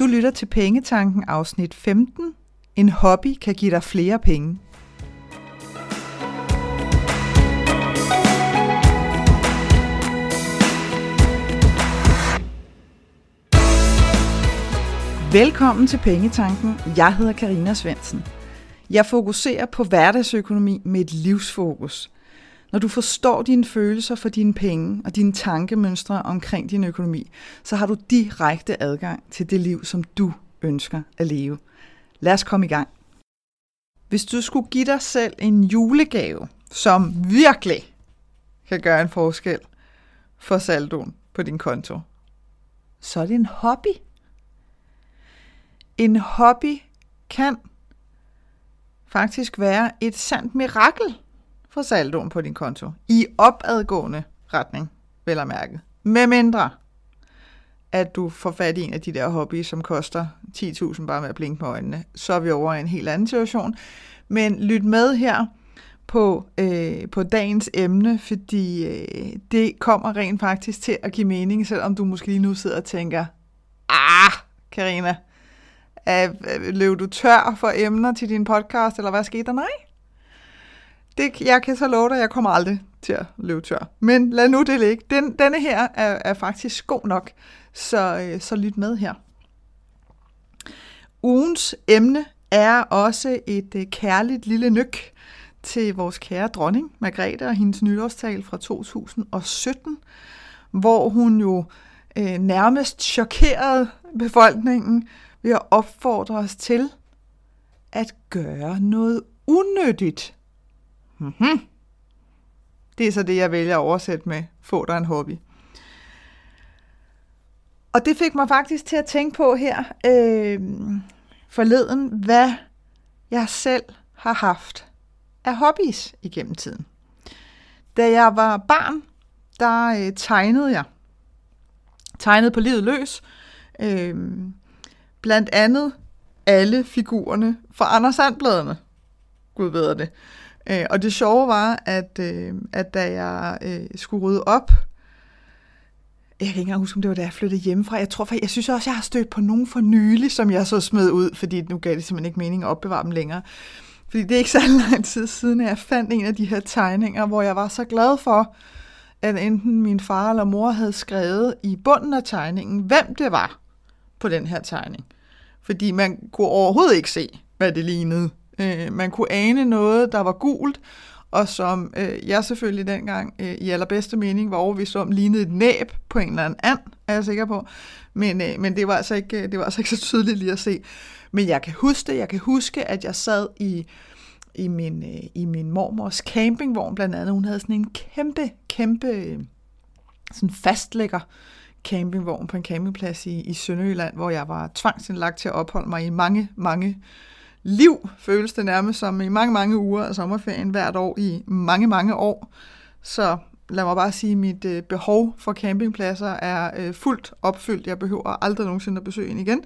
Du lytter til Pengetanken afsnit 15. En hobby kan give dig flere penge. Velkommen til Pengetanken. Jeg hedder Karina Svensen. Jeg fokuserer på hverdagsøkonomi med et livsfokus. Når du forstår dine følelser for dine penge og dine tankemønstre omkring din økonomi, så har du direkte adgang til det liv, som du ønsker at leve. Lad os komme i gang. Hvis du skulle give dig selv en julegave, som virkelig kan gøre en forskel for saldoen på din konto, så er det en hobby. En hobby kan faktisk være et sandt mirakel for saldoen på din konto. I opadgående retning, vel at mærke. Med mindre, at du får fat i en af de der hobbyer, som koster 10.000 bare med at blinke med øjnene. Så er vi over i en helt anden situation. Men lyt med her på, øh, på dagens emne, fordi øh, det kommer rent faktisk til at give mening, selvom du måske lige nu sidder og tænker, ah, Karina, løb du tør for emner til din podcast, eller hvad skete der? Nej. Det, jeg kan så love dig, at jeg kommer aldrig til at løbe tør. Men lad nu det ligge. Den, denne her er, er faktisk god nok, så, øh, så lyt med her. Ugens emne er også et øh, kærligt lille nyk til vores kære dronning, Margrethe, og hendes nytårstal fra 2017, hvor hun jo øh, nærmest chokerede befolkningen ved at opfordre os til at gøre noget unødigt. Mm-hmm. Det er så det, jeg vælger at oversætte med, få dig en hobby. Og det fik mig faktisk til at tænke på her øh, forleden, hvad jeg selv har haft af hobbies igennem tiden. Da jeg var barn, der øh, tegnede jeg. Tegnede på livet løs. Øh, blandt andet alle figurerne fra Anders Sandbladene. Gud ved det. Øh, og det sjove var, at, øh, at da jeg øh, skulle rydde op, jeg kan ikke engang huske, om det var da jeg flyttede hjemmefra. Jeg tror, for jeg synes også, jeg har stødt på nogen for nylig, som jeg så smed ud, fordi nu gav det simpelthen ikke mening at opbevare dem længere. Fordi det er ikke så lang tid siden, at jeg fandt en af de her tegninger, hvor jeg var så glad for, at enten min far eller mor havde skrevet i bunden af tegningen, hvem det var på den her tegning. Fordi man kunne overhovedet ikke se, hvad det lignede. Øh, man kunne ane noget, der var gult, og som øh, jeg selvfølgelig dengang øh, i allerbedste mening var overvist om, lignede et næb på en eller anden and, er jeg sikker på. Men, øh, men det, var altså ikke, øh, det var altså ikke så tydeligt lige at se. Men jeg kan huske det. Jeg kan huske, at jeg sad i, i, min, øh, i min mormors campingvogn blandt andet. Hun havde sådan en kæmpe, kæmpe øh, sådan fastlægger campingvogn på en campingplads i, i Sønderjylland, hvor jeg var tvangsindlagt til at opholde mig i mange, mange liv, føles det nærmest som i mange, mange uger af sommerferien hvert år i mange, mange år. Så lad mig bare sige, at mit øh, behov for campingpladser er øh, fuldt opfyldt. Jeg behøver aldrig nogensinde at besøge en igen.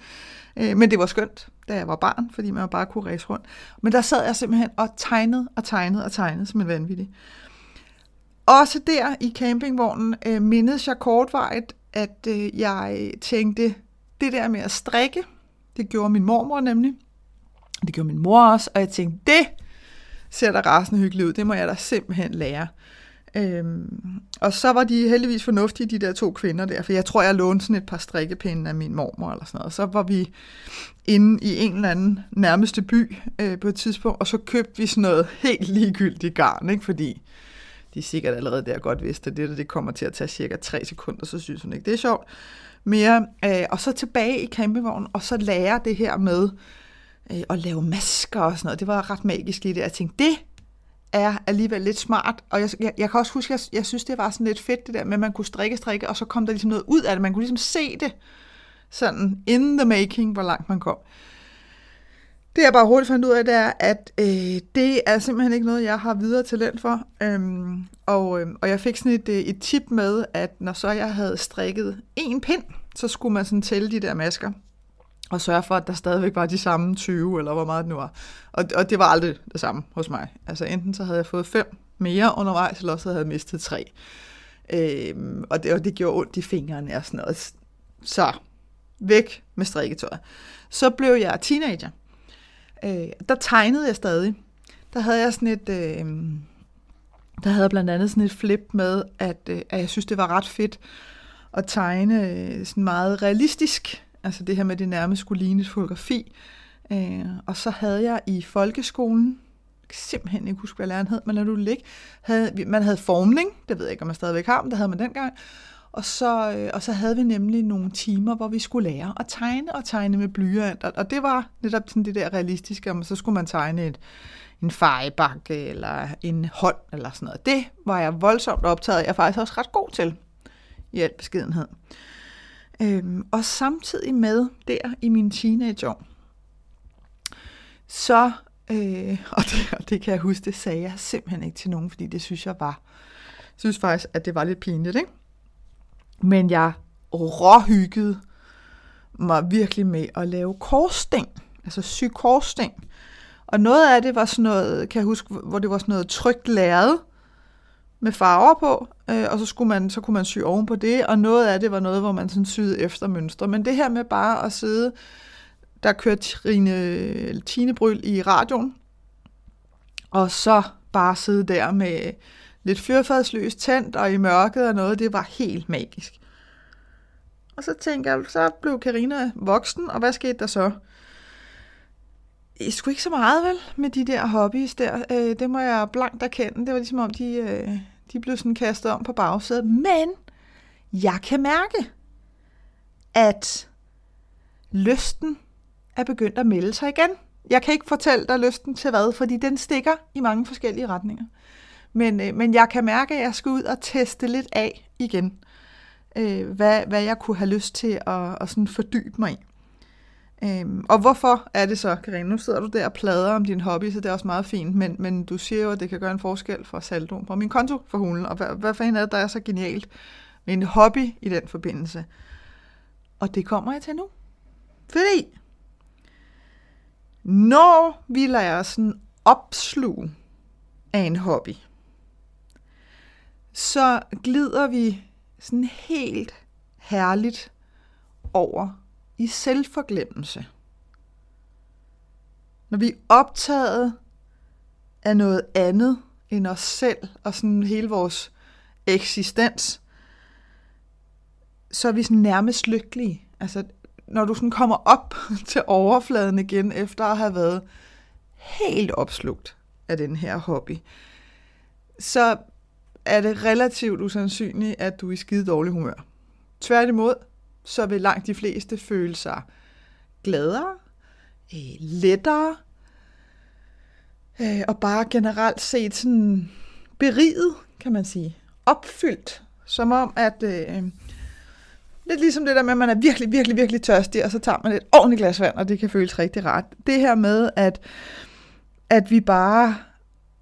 Øh, men det var skønt, da jeg var barn, fordi man bare kunne ræse rundt. Men der sad jeg simpelthen og tegnede og tegnede og tegnede som en vanvittig. Også der i campingvognen øh, mindedes jeg kortvarigt, at øh, jeg tænkte, det der med at strikke, det gjorde min mormor nemlig. Det gjorde min mor også, og jeg tænkte, det ser da rasende hyggeligt ud, det må jeg da simpelthen lære. Øhm, og så var de heldigvis fornuftige, de der to kvinder der, for jeg tror, jeg lånte sådan et par strikkepinde af min mormor eller sådan noget. Så var vi inde i en eller anden nærmeste by øh, på et tidspunkt, og så købte vi sådan noget helt ligegyldigt garn, ikke? fordi de sikkert allerede der godt vidste, at det der, det kommer til at tage cirka 3 sekunder, så synes hun ikke, det er sjovt mere. Øh, og så tilbage i campingvognen, og så lære det her med øh, og lave masker og sådan noget. Det var ret magisk lige det. Jeg tænkte, det er alligevel lidt smart. Og jeg, jeg, jeg kan også huske, jeg, jeg synes, det var sådan lidt fedt det der med, at man kunne strikke, strikke, og så kom der ligesom noget ud af det. Man kunne ligesom se det sådan in the making, hvor langt man kom. Det jeg bare hurtigt fandt ud af, det er, at øh, det er simpelthen ikke noget, jeg har videre talent for. Øhm, og, øh, og jeg fik sådan et, øh, et tip med, at når så jeg havde strikket en pind, så skulle man sådan tælle de der masker og sørge for, at der stadigvæk var de samme 20, eller hvor meget det nu var. Og, og det var aldrig det samme hos mig. Altså enten så havde jeg fået fem mere undervejs, eller så havde jeg mistet tre. Øhm, og, det, og det gjorde ondt i fingrene og sådan noget. Så væk med strikketøjet. Så blev jeg teenager. Øh, der tegnede jeg stadig. Der havde jeg sådan et... Øh, der havde jeg blandt andet sådan et flip med, at, øh, at jeg synes, det var ret fedt at tegne øh, sådan meget realistisk. Altså det her med, det nærmest skulle ligne et fotografi. Øh, og så havde jeg i folkeskolen, simpelthen ikke huske, hvad læreren hed, men lad du ligge, havde, man havde formning, det ved jeg ikke, om man stadigvæk har, men det havde man dengang. Og så, øh, og så havde vi nemlig nogle timer, hvor vi skulle lære at tegne og tegne med blyant. Og det var netop sådan det der realistiske, om så skulle man tegne et, en fejebakke eller en hånd eller sådan noget. Det var jeg voldsomt optaget. Jeg er faktisk også ret god til i al beskedenhed. Øhm, og samtidig med der i min teenageår, så, øh, og, det, og det kan jeg huske, det sagde jeg simpelthen ikke til nogen, fordi det synes jeg var, synes faktisk, at det var lidt pinligt, ikke? Men jeg råhyggede mig virkelig med at lave korsting, altså sy korsting. Og noget af det var sådan noget, kan jeg huske, hvor det var sådan noget trygt lærred med farver på, øh, og så, skulle man, så kunne man sy oven på det, og noget af det var noget, hvor man sådan syede efter mønstre. Men det her med bare at sidde, der kørte Trine, Tine Bryl i radioen, og så bare sidde der med lidt fyrfadsløs tændt og i mørket og noget, det var helt magisk. Og så tænkte jeg, så blev Karina voksen, og hvad skete der så? Jeg skulle ikke så meget, vel, med de der hobbies der. Øh, det må jeg blankt erkende. Det var ligesom om, de, øh, de blev sådan kastet om på bagsædet. Men jeg kan mærke, at lysten er begyndt at melde sig igen. Jeg kan ikke fortælle dig lysten til hvad, fordi den stikker i mange forskellige retninger. Men, øh, men jeg kan mærke, at jeg skal ud og teste lidt af igen, øh, hvad, hvad jeg kunne have lyst til at, at sådan fordybe mig i. Øhm, og hvorfor er det så, Karine? Nu sidder du der og plader om din hobby, så det er også meget fint, men, men du siger jo, at det kan gøre en forskel for saldoen på min konto for hulen, og hvad, hvad fanden er det, der er så genialt med en hobby i den forbindelse? Og det kommer jeg til nu. Fordi, når vi lader sådan opsluge af en hobby, så glider vi sådan helt herligt over i selvforglemmelse. Når vi er optaget af noget andet end os selv og sådan hele vores eksistens, så er vi sådan nærmest lykkelige. Altså, når du sådan kommer op til overfladen igen, efter at have været helt opslugt af den her hobby, så er det relativt usandsynligt, at du er i skide dårlig humør. Tværtimod, så vil langt de fleste føle sig gladere, øh, lettere, øh, og bare generelt set sådan beriget, kan man sige. Opfyldt. Som om, at øh, lidt ligesom det der med, at man er virkelig, virkelig, virkelig tørstig, og så tager man et ordentligt glas vand, og det kan føles rigtig rart. Det her med, at, at vi bare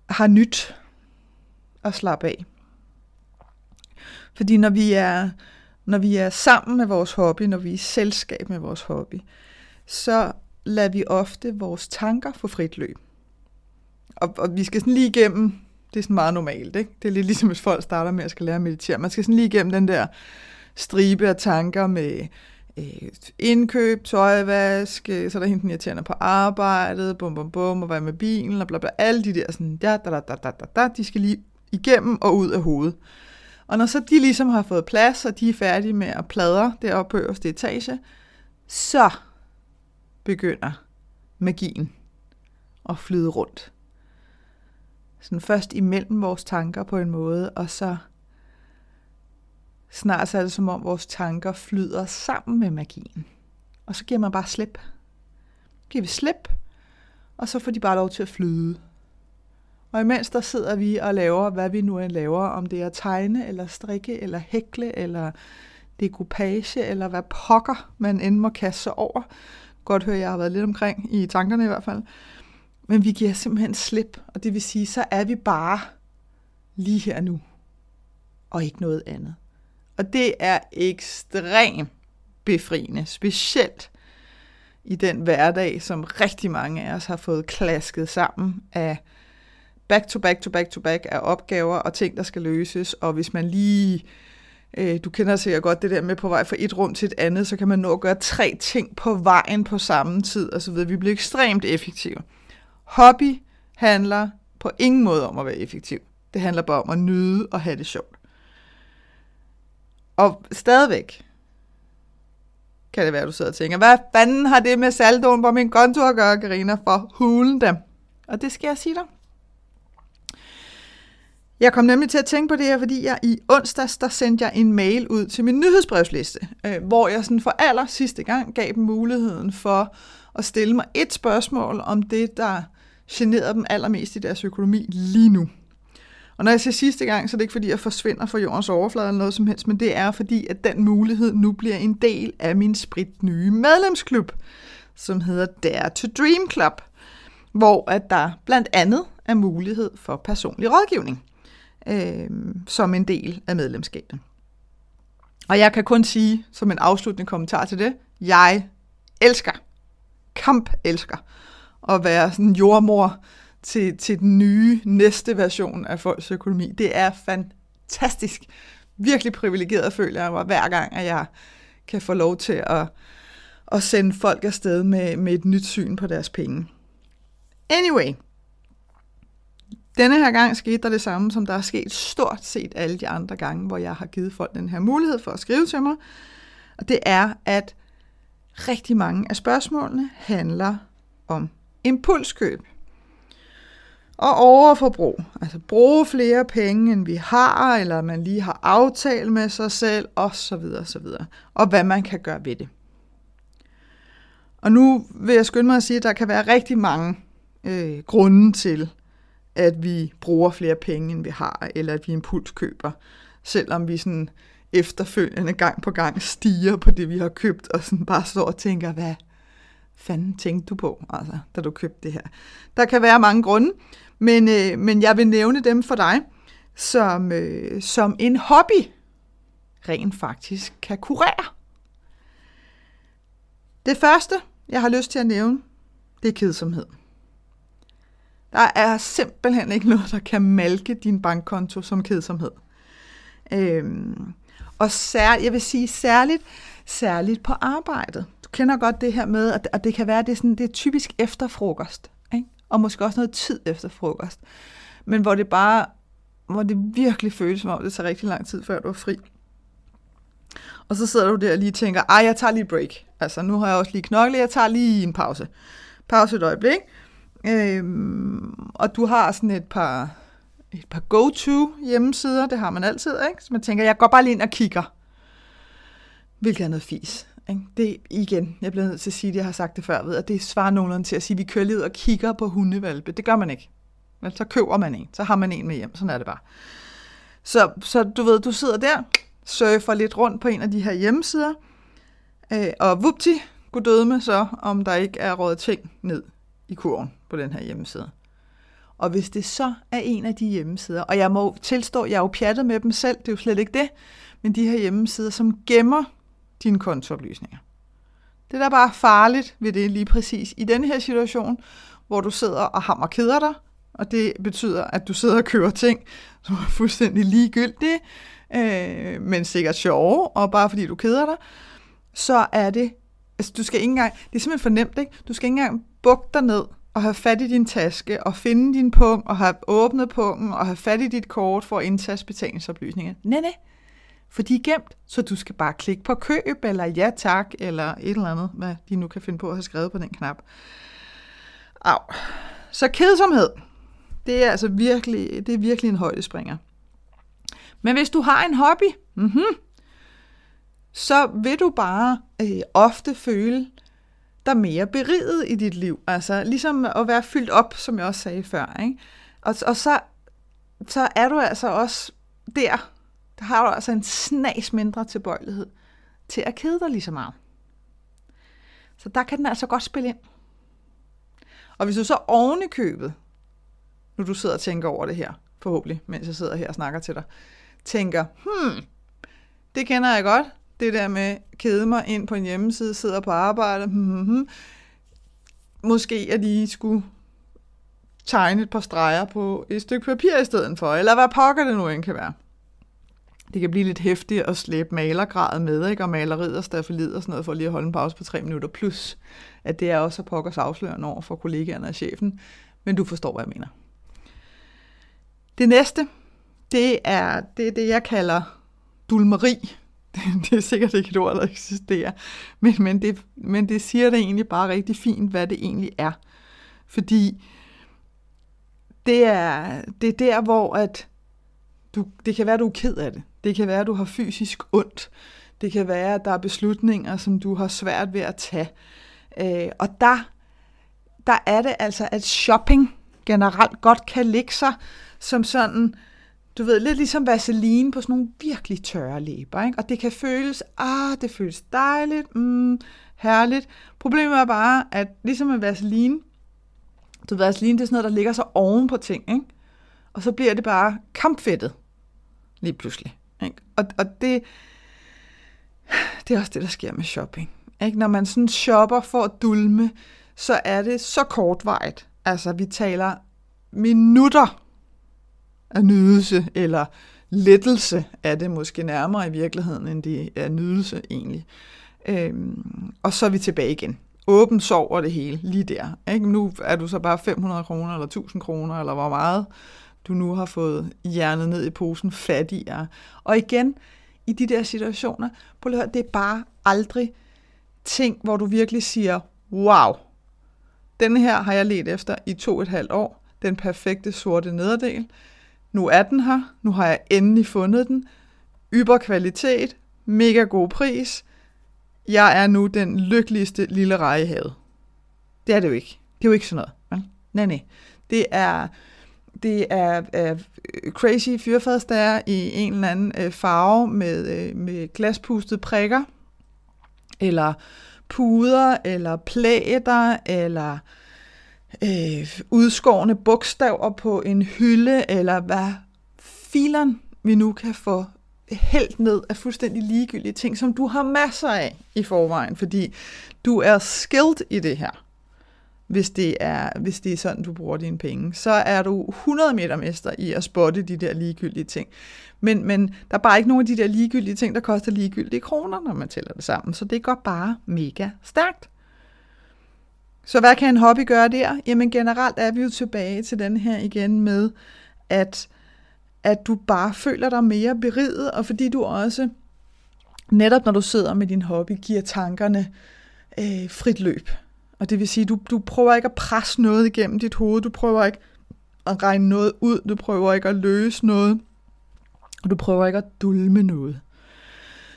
har nyt at slappe af. Fordi når vi er når vi er sammen med vores hobby, når vi er i selskab med vores hobby, så lader vi ofte vores tanker få frit løb. Og, og vi skal sådan lige igennem, det er sådan meget normalt, ikke? Det er lidt ligesom, hvis folk starter med at skal lære at meditere. Man skal sådan lige igennem den der stribe af tanker med øh, indkøb, tøjvask, øh, så er der hende, den irriterende på arbejdet, bum bum bum, og hvad med bilen, og bla bla, alle de der sådan, da, da, da, da, da, da, de skal lige igennem og ud af hovedet. Og når så de ligesom har fået plads, og de er færdige med at pladre deroppe på øverste etage, så begynder magien at flyde rundt. Sådan først imellem vores tanker på en måde, og så snart så er det som om vores tanker flyder sammen med magien. Og så giver man bare slip. Giver vi slip, og så får de bare lov til at flyde. Og imens der sidder vi og laver, hvad vi nu end laver, om det er at tegne, eller strikke, eller hækle, eller dekopage, eller hvad pokker man end må kaste sig over. Godt hører, jeg har været lidt omkring, i tankerne i hvert fald. Men vi giver simpelthen slip, og det vil sige, så er vi bare lige her nu, og ikke noget andet. Og det er ekstremt befriende, specielt i den hverdag, som rigtig mange af os har fået klasket sammen af back to back to back to back af opgaver og ting, der skal løses, og hvis man lige Øh, du kender sikkert godt det der med på vej fra et rum til et andet, så kan man nå at gøre tre ting på vejen på samme tid og så. Vi bliver ekstremt effektive. Hobby handler på ingen måde om at være effektiv. Det handler bare om at nyde og have det sjovt. Og stadigvæk kan det være, at du sidder og tænker, hvad fanden har det med saldoen på min konto at gøre, Karina, for hulen dem? Og det skal jeg sige dig. Jeg kom nemlig til at tænke på det her, fordi jeg i onsdags, der sendte jeg en mail ud til min nyhedsbrevsliste, øh, hvor jeg sådan for aller sidste gang gav dem muligheden for at stille mig et spørgsmål om det, der generede dem allermest i deres økonomi lige nu. Og når jeg siger sidste gang, så er det ikke fordi, jeg forsvinder fra jordens overflade eller noget som helst, men det er fordi, at den mulighed nu bliver en del af min sprit nye medlemsklub, som hedder Dare to Dream Club, hvor at der blandt andet er mulighed for personlig rådgivning øh, som en del af medlemskabet. Og jeg kan kun sige, som en afsluttende kommentar til det, jeg elsker, kamp elsker, at være sådan jordmor til, til den nye, næste version af folks økonomi. Det er fantastisk. Virkelig privilegeret føler jeg mig hver gang, at jeg kan få lov til at, at sende folk afsted med, med et nyt syn på deres penge. Anyway, denne her gang skete der det samme, som der er sket stort set alle de andre gange, hvor jeg har givet folk den her mulighed for at skrive til mig. Og det er, at rigtig mange af spørgsmålene handler om impulskøb og overforbrug. Altså bruge flere penge, end vi har, eller man lige har aftalt med sig selv, osv. osv. Og hvad man kan gøre ved det. Og nu vil jeg skynde mig at sige, at der kan være rigtig mange øh, grunde til, at vi bruger flere penge, end vi har, eller at vi impulskøber, selvom vi sådan efterfølgende gang på gang stiger på det, vi har købt, og sådan bare står og tænker, hvad fanden tænkte du på, altså, da du købte det her? Der kan være mange grunde, men, øh, men jeg vil nævne dem for dig, som, øh, som en hobby rent faktisk kan kurere. Det første, jeg har lyst til at nævne, det er kedsomhed. Der er simpelthen ikke noget, der kan malke din bankkonto som kedsomhed. Øhm, og sær, jeg vil sige særligt, særligt på arbejdet. Du kender godt det her med, at, at det kan være, det er, sådan, det er typisk efter frokost. Ikke? Og måske også noget tid efter frokost. Men hvor det bare, hvor det virkelig føles som om, det tager rigtig lang tid, før du er fri. Og så sidder du der og lige tænker, ej, jeg tager lige break. Altså, nu har jeg også lige knoklet, jeg tager lige en pause. Pause et øjeblik. Øhm, og du har sådan et par, et par go-to hjemmesider, det har man altid, ikke? Så man tænker, jeg går bare lige ind og kigger. Hvilket er noget fis. Ikke? Det igen, jeg bliver nødt til at sige det, jeg har sagt det før, ved, at det svarer nogenlunde til at sige, at vi kører lige ud og kigger på hundevalpe. Det gør man ikke. Men så køber man en, så har man en med hjem, sådan er det bare. Så, så du ved, du sidder der, surfer lidt rundt på en af de her hjemmesider, øh, og vupti, god døde med så, om der ikke er råd ting ned i kurven på den her hjemmeside. Og hvis det så er en af de hjemmesider, og jeg må tilstå, jeg er jo pjattet med dem selv, det er jo slet ikke det, men de her hjemmesider, som gemmer dine kontooplysninger. Det der bare farligt ved det lige præcis i den her situation, hvor du sidder og hammer keder dig, og det betyder, at du sidder og køber ting, som er fuldstændig ligegyldige, øh, men sikkert sjove, og bare fordi du keder dig, så er det, altså du skal ikke engang, det er simpelthen for nemt, ikke? Du skal ikke engang bukke dig ned og have fat i din taske, og finde din punkt, og have åbnet punkten, og have fat i dit kort for at indtaste betalingsoplysninger. Nej, nej. For de er gemt, så du skal bare klikke på køb, eller ja tak, eller et eller andet, hvad de nu kan finde på at have skrevet på den knap. Au. Så kedsomhed, det er altså virkelig, det er virkelig en højdespringer. Men hvis du har en hobby, mm-hmm, så vil du bare øh, ofte føle, dig mere beriget i dit liv. Altså ligesom at være fyldt op, som jeg også sagde før. Ikke? Og, og så, så er du altså også der, der har du altså en snas mindre tilbøjelighed til at kede dig lige så meget. Så der kan den altså godt spille ind. Og hvis du så oven i købet, nu du sidder og tænker over det her, forhåbentlig, mens jeg sidder her og snakker til dig, tænker, hmm, det kender jeg godt, det der med kede mig ind på en hjemmeside, sidder på arbejde, mm-hmm. måske at lige skulle tegne et par streger på et stykke papir i stedet for, eller hvad pokker det nu end kan være. det kan blive lidt hæftigt at slæbe malergradet med, ikke? og maleriet og staffelid og sådan noget, for lige at holde en pause på tre minutter, plus at det er også pokkers afslørende over for kollegaerne og chefen, men du forstår, hvad jeg mener. Det næste, det er det, er det jeg kalder dulmeri. Det er sikkert ikke et ord, der eksisterer, men, men, det, men det siger det egentlig bare rigtig fint, hvad det egentlig er. Fordi det er, det er der, hvor at du, det kan være, at du er ked af det. Det kan være, at du har fysisk ondt. Det kan være, at der er beslutninger, som du har svært ved at tage. Øh, og der, der er det altså, at shopping generelt godt kan ligge sig som sådan, du ved, lidt ligesom vaseline på sådan nogle virkelig tørre læber. Ikke? Og det kan føles, ah, det føles dejligt, mm, herligt. Problemet er bare, at ligesom med vaseline, du ved, vaseline det er sådan noget, der ligger så oven på ting, ikke? og så bliver det bare kampfættet lige pludselig. Ikke? Og, og det, det er også det, der sker med shopping. Ikke? Når man sådan shopper for at dulme, så er det så kortvarigt. Altså, vi taler minutter af nydelse, eller lettelse er det måske nærmere i virkeligheden, end det er nydelse egentlig. Øhm, og så er vi tilbage igen. Åben sov over det hele, lige der. Ikke? Nu er du så bare 500 kroner, eller 1000 kroner, eller hvor meget du nu har fået hjernet ned i posen fattigere. Og igen, i de der situationer, på at høre, det er bare aldrig ting, hvor du virkelig siger, wow, den her har jeg let efter i to et halvt år, den perfekte sorte nederdel. Nu er den her, nu har jeg endelig fundet den. Yber kvalitet, mega god pris. Jeg er nu den lykkeligste lille reje i havet. Det er det jo ikke. Det er jo ikke sådan noget. Vel? Nej, nej. Det er det er, er crazy fyrfadsdager i en eller anden øh, farve med, øh, med glaspustede prikker, eller puder, eller plæter, eller øh, udskårne bogstaver på en hylde, eller hvad fileren vi nu kan få helt ned af fuldstændig ligegyldige ting, som du har masser af i forvejen, fordi du er skilled i det her hvis det, er, hvis det er sådan, du bruger dine penge. Så er du 100 meter mester i at spotte de der ligegyldige ting. Men, men der er bare ikke nogen af de der ligegyldige ting, der koster ligegyldige kroner, når man tæller det sammen. Så det går bare mega stærkt. Så hvad kan en hobby gøre der? Jamen generelt er vi jo tilbage til den her igen med, at, at du bare føler dig mere beriget, og fordi du også, netop når du sidder med din hobby, giver tankerne øh, frit løb. Og det vil sige, du, du prøver ikke at presse noget igennem dit hoved, du prøver ikke at regne noget ud, du prøver ikke at løse noget, og du prøver ikke at dulme noget.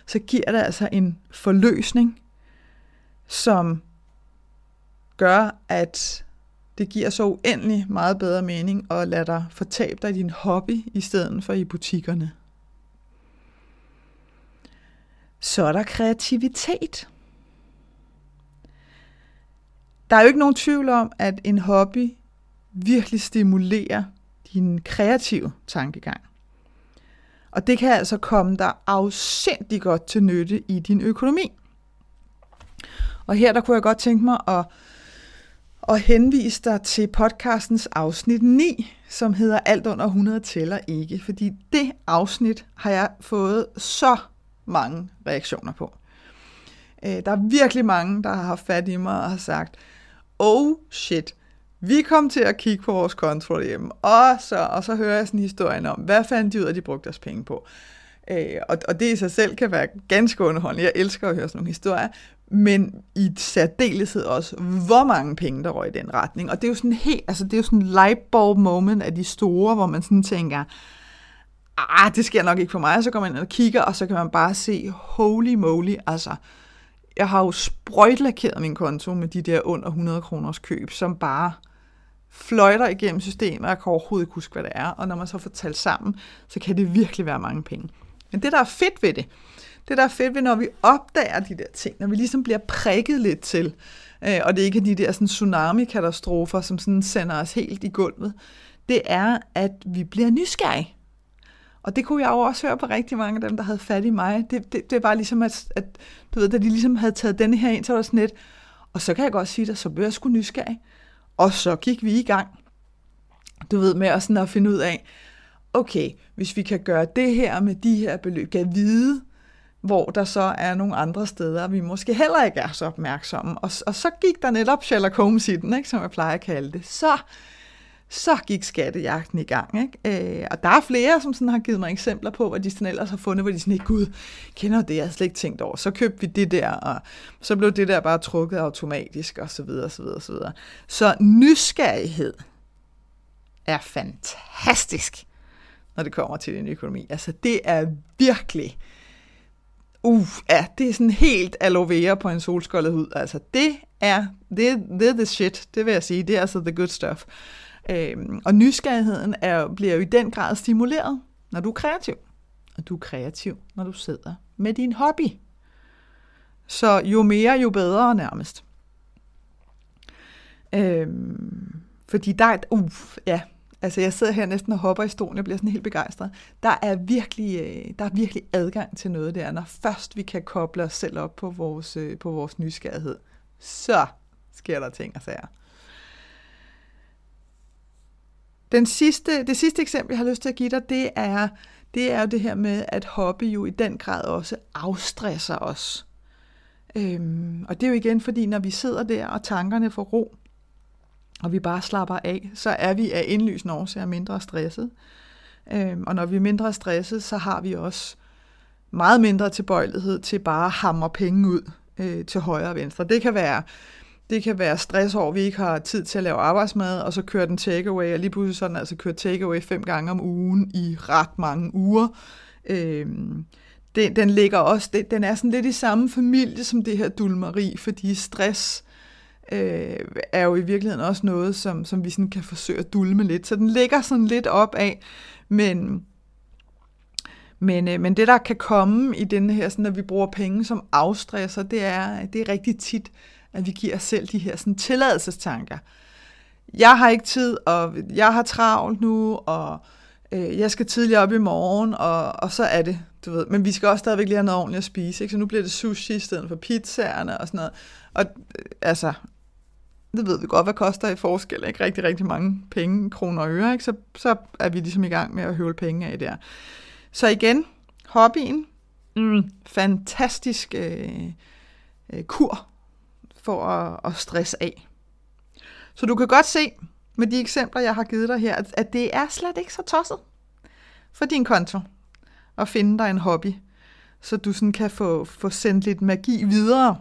Så giver det altså en forløsning, som gør, at det giver så uendelig meget bedre mening at lade dig fortabe dig i din hobby, i stedet for i butikkerne. Så er der kreativitet. Der er jo ikke nogen tvivl om, at en hobby virkelig stimulerer din kreative tankegang. Og det kan altså komme dig afsindig godt til nytte i din økonomi. Og her der kunne jeg godt tænke mig at, og henvise dig til podcastens afsnit 9, som hedder Alt under 100 tæller ikke. Fordi det afsnit har jeg fået så mange reaktioner på. Øh, der er virkelig mange, der har haft fat i mig og har sagt, oh shit, vi kom til at kigge på vores konto hjemme, og så, og så hører jeg sådan historien om, hvad fandt de ud af, de brugte deres penge på. Øh, og, og det i sig selv kan være ganske underholdende. Jeg elsker at høre sådan nogle historier, men i særdeleshed også, hvor mange penge der røg i den retning. Og det er jo sådan helt, altså det er jo sådan en lightbulb moment af de store, hvor man sådan tænker, ah, det sker nok ikke for mig, og så går man ind og kigger, og så kan man bare se, holy moly, altså, jeg har jo sprøjtlakeret min konto med de der under 100 kroners køb, som bare fløjter igennem systemet, og jeg kan overhovedet ikke huske, hvad det er. Og når man så får talt sammen, så kan det virkelig være mange penge. Men det, der er fedt ved det, det der er fedt ved, når vi opdager de der ting, når vi ligesom bliver prikket lidt til, øh, og det er ikke de der sådan tsunami-katastrofer, som sådan sender os helt i gulvet, det er, at vi bliver nysgerrige. Og det kunne jeg jo også høre på rigtig mange af dem, der havde fat i mig. Det, det, det var ligesom, at, at du ved, da de ligesom havde taget denne her ind, så var det sådan lidt, og så kan jeg godt sige dig, så blev jeg sgu nysgerrig. Og så gik vi i gang, du ved, med at, sådan at finde ud af, okay, hvis vi kan gøre det her med de her beløb, kan vide, hvor der så er nogle andre steder, vi måske heller ikke er så opmærksomme. Og, og så gik der netop Sherlock Holmes i den, ikke, som jeg plejer at kalde det. Så, så gik skattejagten i gang. Ikke? Øh, og der er flere, som sådan har givet mig eksempler på, hvad de sådan ellers har fundet, hvor de sådan ikke, gud, kender det, jeg har slet ikke tænkt over. Så købte vi det der, og så blev det der bare trukket automatisk, og så videre, så videre, så videre. Så nysgerrighed er fantastisk, når det kommer til din økonomi. Altså, det er virkelig uh, ja, det er sådan helt aloe vera på en solskoldet hud. Altså, det er, det, det er the shit, det vil jeg sige. Det er altså the good stuff. Øhm, og nysgerrigheden er, bliver jo i den grad stimuleret, når du er kreativ. Og du er kreativ, når du sidder med din hobby. Så jo mere, jo bedre nærmest. Øhm, fordi der er, uh, ja, Altså, jeg sidder her næsten og hopper i stolen, jeg bliver sådan helt begejstret. Der er virkelig, øh, der er virkelig adgang til noget der, når først vi kan koble os selv op på vores, øh, på vores nysgerrighed. Så sker der ting og sager. Den sidste, det sidste eksempel, jeg har lyst til at give dig, det er, det er jo det her med, at hobby jo i den grad også afstresser os. Øhm, og det er jo igen, fordi når vi sidder der, og tankerne får ro, og vi bare slapper af, så er vi af indlysende årsager mindre stresset. Øhm, og når vi er mindre stresset, så har vi også meget mindre tilbøjelighed til bare at hamre penge ud øh, til højre og venstre. Det kan være det kan være stress over, at vi ikke har tid til at lave arbejdsmad, og så kører den takeaway, og lige pludselig sådan altså kører takeaway fem gange om ugen i ret mange uger. Øhm, den, den ligger også, den, den er sådan lidt i samme familie som det her dulmeri, fordi stress øh, er jo i virkeligheden også noget, som, som vi sådan kan forsøge at dulme lidt. Så den ligger sådan lidt op af, men, men, øh, men det, der kan komme i den her, sådan, når vi bruger penge som afstresser, det er, det er rigtig tit, at vi giver os selv de her sådan, tilladelsestanker. Jeg har ikke tid, og jeg har travlt nu, og øh, jeg skal tidligere op i morgen, og, og så er det, du ved. Men vi skal også stadigvæk lige have noget ordentligt at spise, ikke? så nu bliver det sushi i stedet for pizzaerne og sådan noget. Og øh, altså, det ved vi godt, hvad koster i forskel, ikke rigtig, rigtig mange penge, kroner og øre, ikke? Så, så er vi ligesom i gang med at høvle penge af der. Så igen, hobbyen, mm, fantastisk øh, øh, kur for at, at stresse af. Så du kan godt se med de eksempler, jeg har givet dig her, at det er slet ikke så tosset for din konto at finde dig en hobby, så du sådan kan få, få sendt lidt magi videre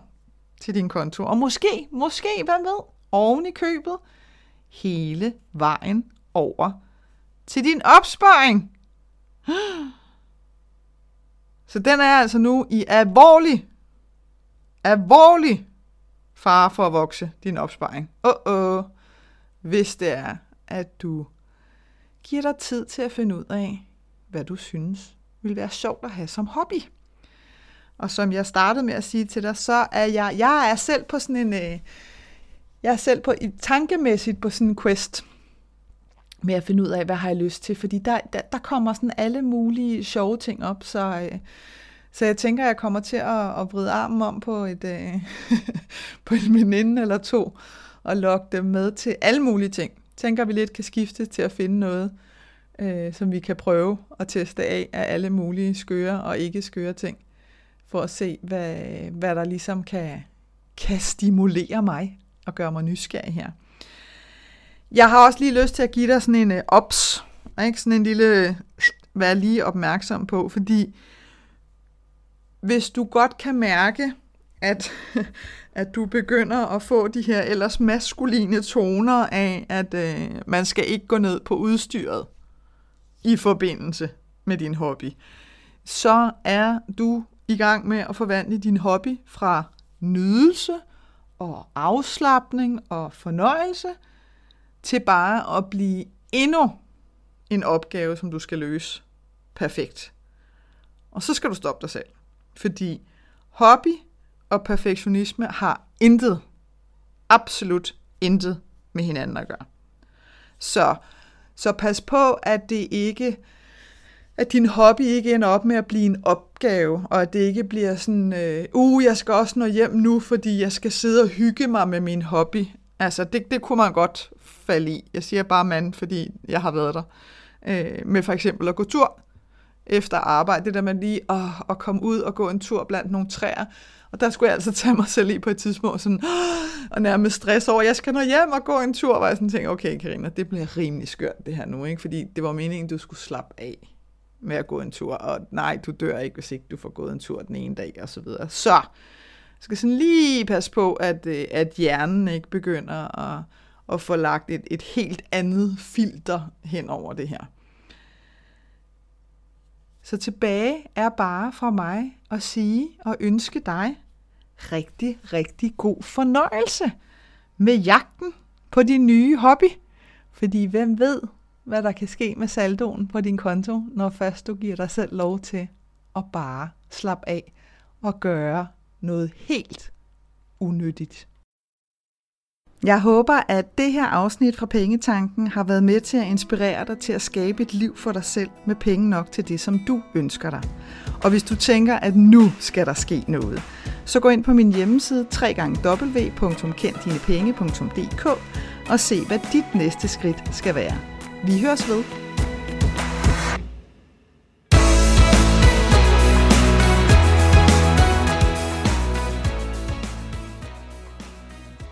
til din konto. Og måske, måske, hvad ved, oven i købet hele vejen over til din opsparing. Så den er altså nu i alvorlig, alvorlig fare for at vokse din opsparing. Åh, uh oh, hvis det er, at du giver dig tid til at finde ud af, hvad du synes vil være sjovt at have som hobby. Og som jeg startede med at sige til dig, så er jeg, jeg er selv på sådan en, øh, jeg er selv på, tankemæssigt på sådan en quest med at finde ud af, hvad har jeg lyst til, fordi der, der, der kommer sådan alle mulige sjove ting op, så, øh, så jeg tænker, jeg kommer til at, at vride armen om på, et, øh, på en veninde eller to, og lokke dem med til alle mulige ting. Tænker, vi lidt kan skifte til at finde noget, øh, som vi kan prøve at teste af af alle mulige skøre og ikke skøre ting, for at se, hvad, hvad der ligesom kan, kan stimulere mig og gøre mig nysgerrig her. Jeg har også lige lyst til at give dig sådan en uh, ops, ikke? sådan en lille, øh, vær lige opmærksom på, fordi hvis du godt kan mærke, at, at du begynder at få de her ellers maskuline toner af, at uh, man skal ikke gå ned på udstyret i forbindelse med din hobby, så er du i gang med at forvandle din hobby fra nydelse og afslappning og fornøjelse, til bare at blive endnu en opgave, som du skal løse perfekt. Og så skal du stoppe dig selv. Fordi hobby og perfektionisme har intet, absolut intet med hinanden at gøre. Så, så pas på, at det ikke at din hobby ikke ender op med at blive en opgave, og at det ikke bliver sådan, øh, uh, jeg skal også nå hjem nu, fordi jeg skal sidde og hygge mig med min hobby. Altså, det, det kunne man godt falde i. Jeg siger bare mand, fordi jeg har været der. øh, med for eksempel at gå tur efter arbejde. Det der med lige at, at komme ud og gå en tur blandt nogle træer. Og der skulle jeg altså tage mig selv i på et tidspunkt sådan, og nærmest stress over, jeg skal nå hjem og gå en tur, hvor jeg sådan tænkte, okay Karina, det bliver rimelig skørt det her nu, ikke? fordi det var meningen, du skulle slappe af med at gå en tur, og nej, du dør ikke, hvis ikke du får gået en tur den ene dag, og så videre. Så, skal sådan lige passe på, at, øh, at hjernen ikke begynder at, at få lagt et, et helt andet filter hen over det her. Så tilbage er bare fra mig at sige og ønske dig rigtig, rigtig god fornøjelse med jagten på din nye hobby. Fordi hvem ved, hvad der kan ske med saldoen på din konto, når først du giver dig selv lov til at bare slappe af og gøre noget helt unyttigt. Jeg håber, at det her afsnit fra Pengetanken har været med til at inspirere dig til at skabe et liv for dig selv med penge nok til det, som du ønsker dig. Og hvis du tænker, at nu skal der ske noget, så gå ind på min hjemmeside www.kenddinepenge.dk og se, hvad dit næste skridt skal være. Vi høres ved.